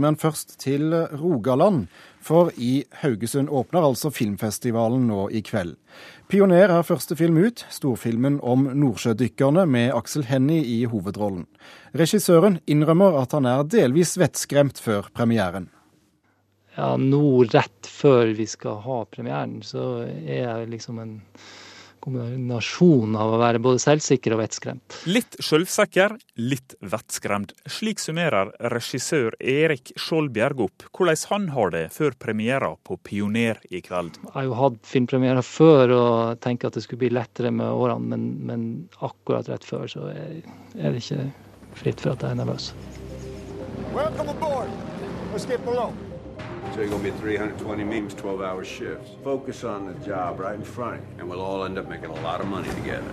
men først til Rogaland. For i Haugesund åpner altså filmfestivalen nå i kveld. 'Pioner' er første film ut, storfilmen om nordsjødykkerne med Aksel Hennie i hovedrollen. Regissøren innrømmer at han er delvis vettskremt før premieren. Ja, nå rett før vi skal ha premieren, så er jeg liksom en kombinasjon av å være både selvsikker og vettskremt. Litt sjølvsikker, litt vettskremt. Slik summerer regissør Erik Skjoldbjerg opp hvordan han har det før premiera på Pioner i kveld. Jeg har jo hatt filmpremierer før og tenker at det skulle bli lettere med årene, men, men akkurat rett før så er, er det ikke fritt for at jeg er nervøs. Welcome aboard. Let's get below. So you're gonna be 320 memes, 12 hour shifts. Focus on the job right in front, of you, and we'll all end up making a lot of money together.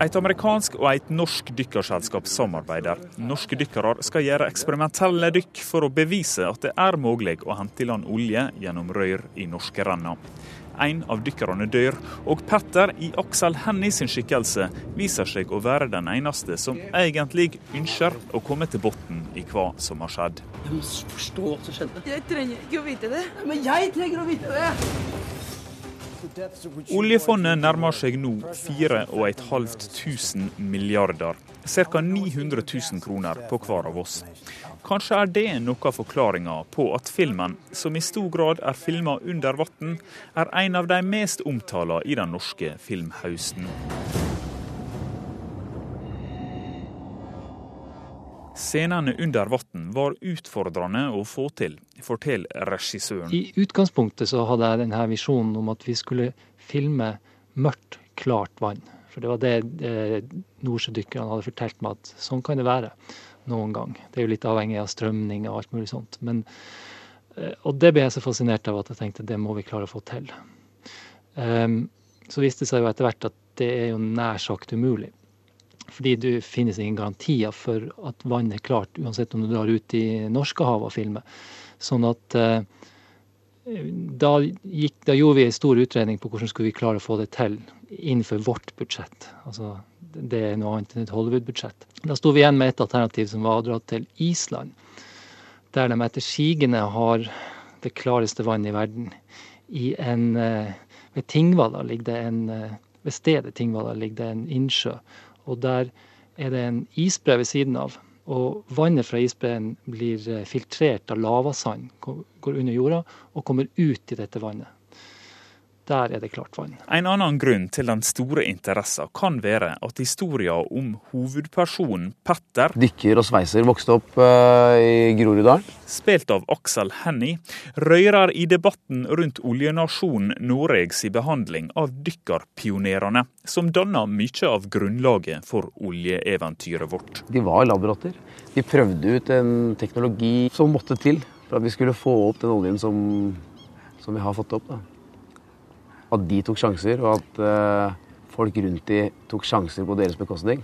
Et amerikansk og et norsk dykkerselskap samarbeider. Norske dykkere skal gjøre eksperimentelle dykk for å bevise at det er mulig å hente i land olje gjennom rør i norske renner. En av dykkerne dør, og Petter i Aksel Hennie sin skikkelse viser seg å være den eneste som egentlig ønsker å komme til bunnen i hva som har skjedd. Jeg må forstå hva som skjedde. Jeg trenger ikke å vite det. Men jeg trenger å vite det! Oljefondet nærmer seg nå 4500 milliarder. Ca. 900 000 kroner på hver av oss. Kanskje er det noe av forklaringa på at filmen, som i stor grad er filma under vann, er en av de mest omtala i den norske filmhausten. Scenene under vann var utfordrende å få til, forteller regissøren. I utgangspunktet så hadde jeg denne visjonen om at vi skulle filme mørkt, klart vann. For det var det eh, nordsjødykkerne hadde fortalt meg at sånn kan det være noen gang. Det er jo litt avhengig av strømning og alt mulig sånt. Men, eh, og det ble jeg så fascinert av at jeg tenkte det må vi klare å få til. Um, så viste det seg jo etter hvert at det er jo nær sagt umulig. Fordi det finnes ingen garantier for at vann er klart, uansett om du drar ut i Norskehavet og filmer. Sånn at uh, da, gikk, da, gjorde vi en stor utredning på hvordan skulle vi klare å få det til innenfor vårt budsjett. Altså, det er noe annet enn et Hollywood-budsjett. Da sto vi igjen med et alternativ som var å dra til Island. Der de etter sigende har det klareste vannet i verden. I en, eh, ved Tingvalla ligger det en, eh, ved stedet Tingvalla ligger det en innsjø. Og der er det en isbre ved siden av. Og vannet fra isbreen blir eh, filtrert av lavasand, går under jorda og kommer ut i dette vannet. Der er det klart vann. En annen grunn til den store interessen kan være at historien om hovedpersonen Petter Dykker og sveiser vokste opp uh, i Groruddalen. Spilt av Aksel Hennie, rører i debatten rundt oljenasjonen Noregs behandling av dykkerpionerene, som danna mye av grunnlaget for oljeeventyret vårt. De var laborater. De prøvde ut en teknologi som måtte til for at vi skulle få opp den oljen som, som vi har fått opp. da at de tok sjanser, og at uh, folk rundt de tok sjanser på deres bekostning,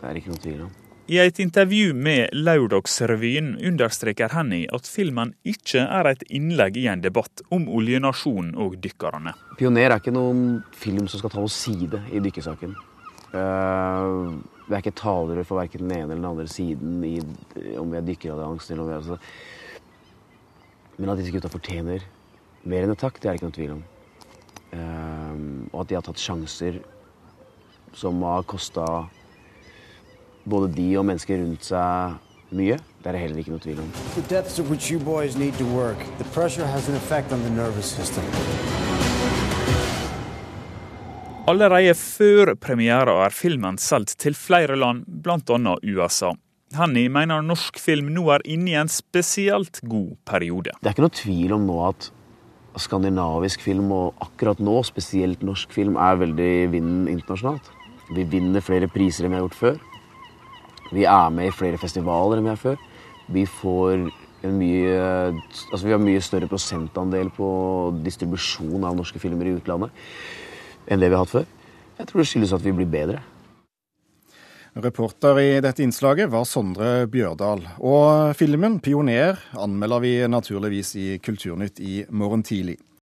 det er ikke noen tvil om. I et intervju med Lørdagsrevyen understreker Henny at filmen ikke er et innlegg i en debatt om oljenasjonen og dykkerne. 'Pioner' er ikke noen film som skal ta oss side i dykkesaken. Uh, det er ikke talere for verken den ene eller den andre siden i, om vi er dykkeralliansen eller om vi er altså. Men at disse gutta fortjener mer enn et takk, det er det ikke noen tvil om. Ehm, og at de har tatt sjanser som har kosta både de og mennesker rundt seg mye. Det er det heller ikke noe tvil om. Allerede før premiera er filmen solgt til flere land, bl.a. USA. Henny mener norsk film nå er inne i en spesielt god periode. Det er ikke noe tvil om nå at skandinavisk film, og akkurat nå spesielt norsk film, er veldig i vinden internasjonalt. Vi vinner flere priser enn vi har gjort før. Vi er med i flere festivaler enn vi er før. Vi får en mye Altså vi har mye større prosentandel på distribusjon av norske filmer i utlandet enn det vi har hatt før. Jeg tror det skyldes at vi blir bedre. Reporter i dette innslaget var Sondre Bjørdal. Og filmen 'Pioner' anmelder vi naturligvis i Kulturnytt i morgen tidlig.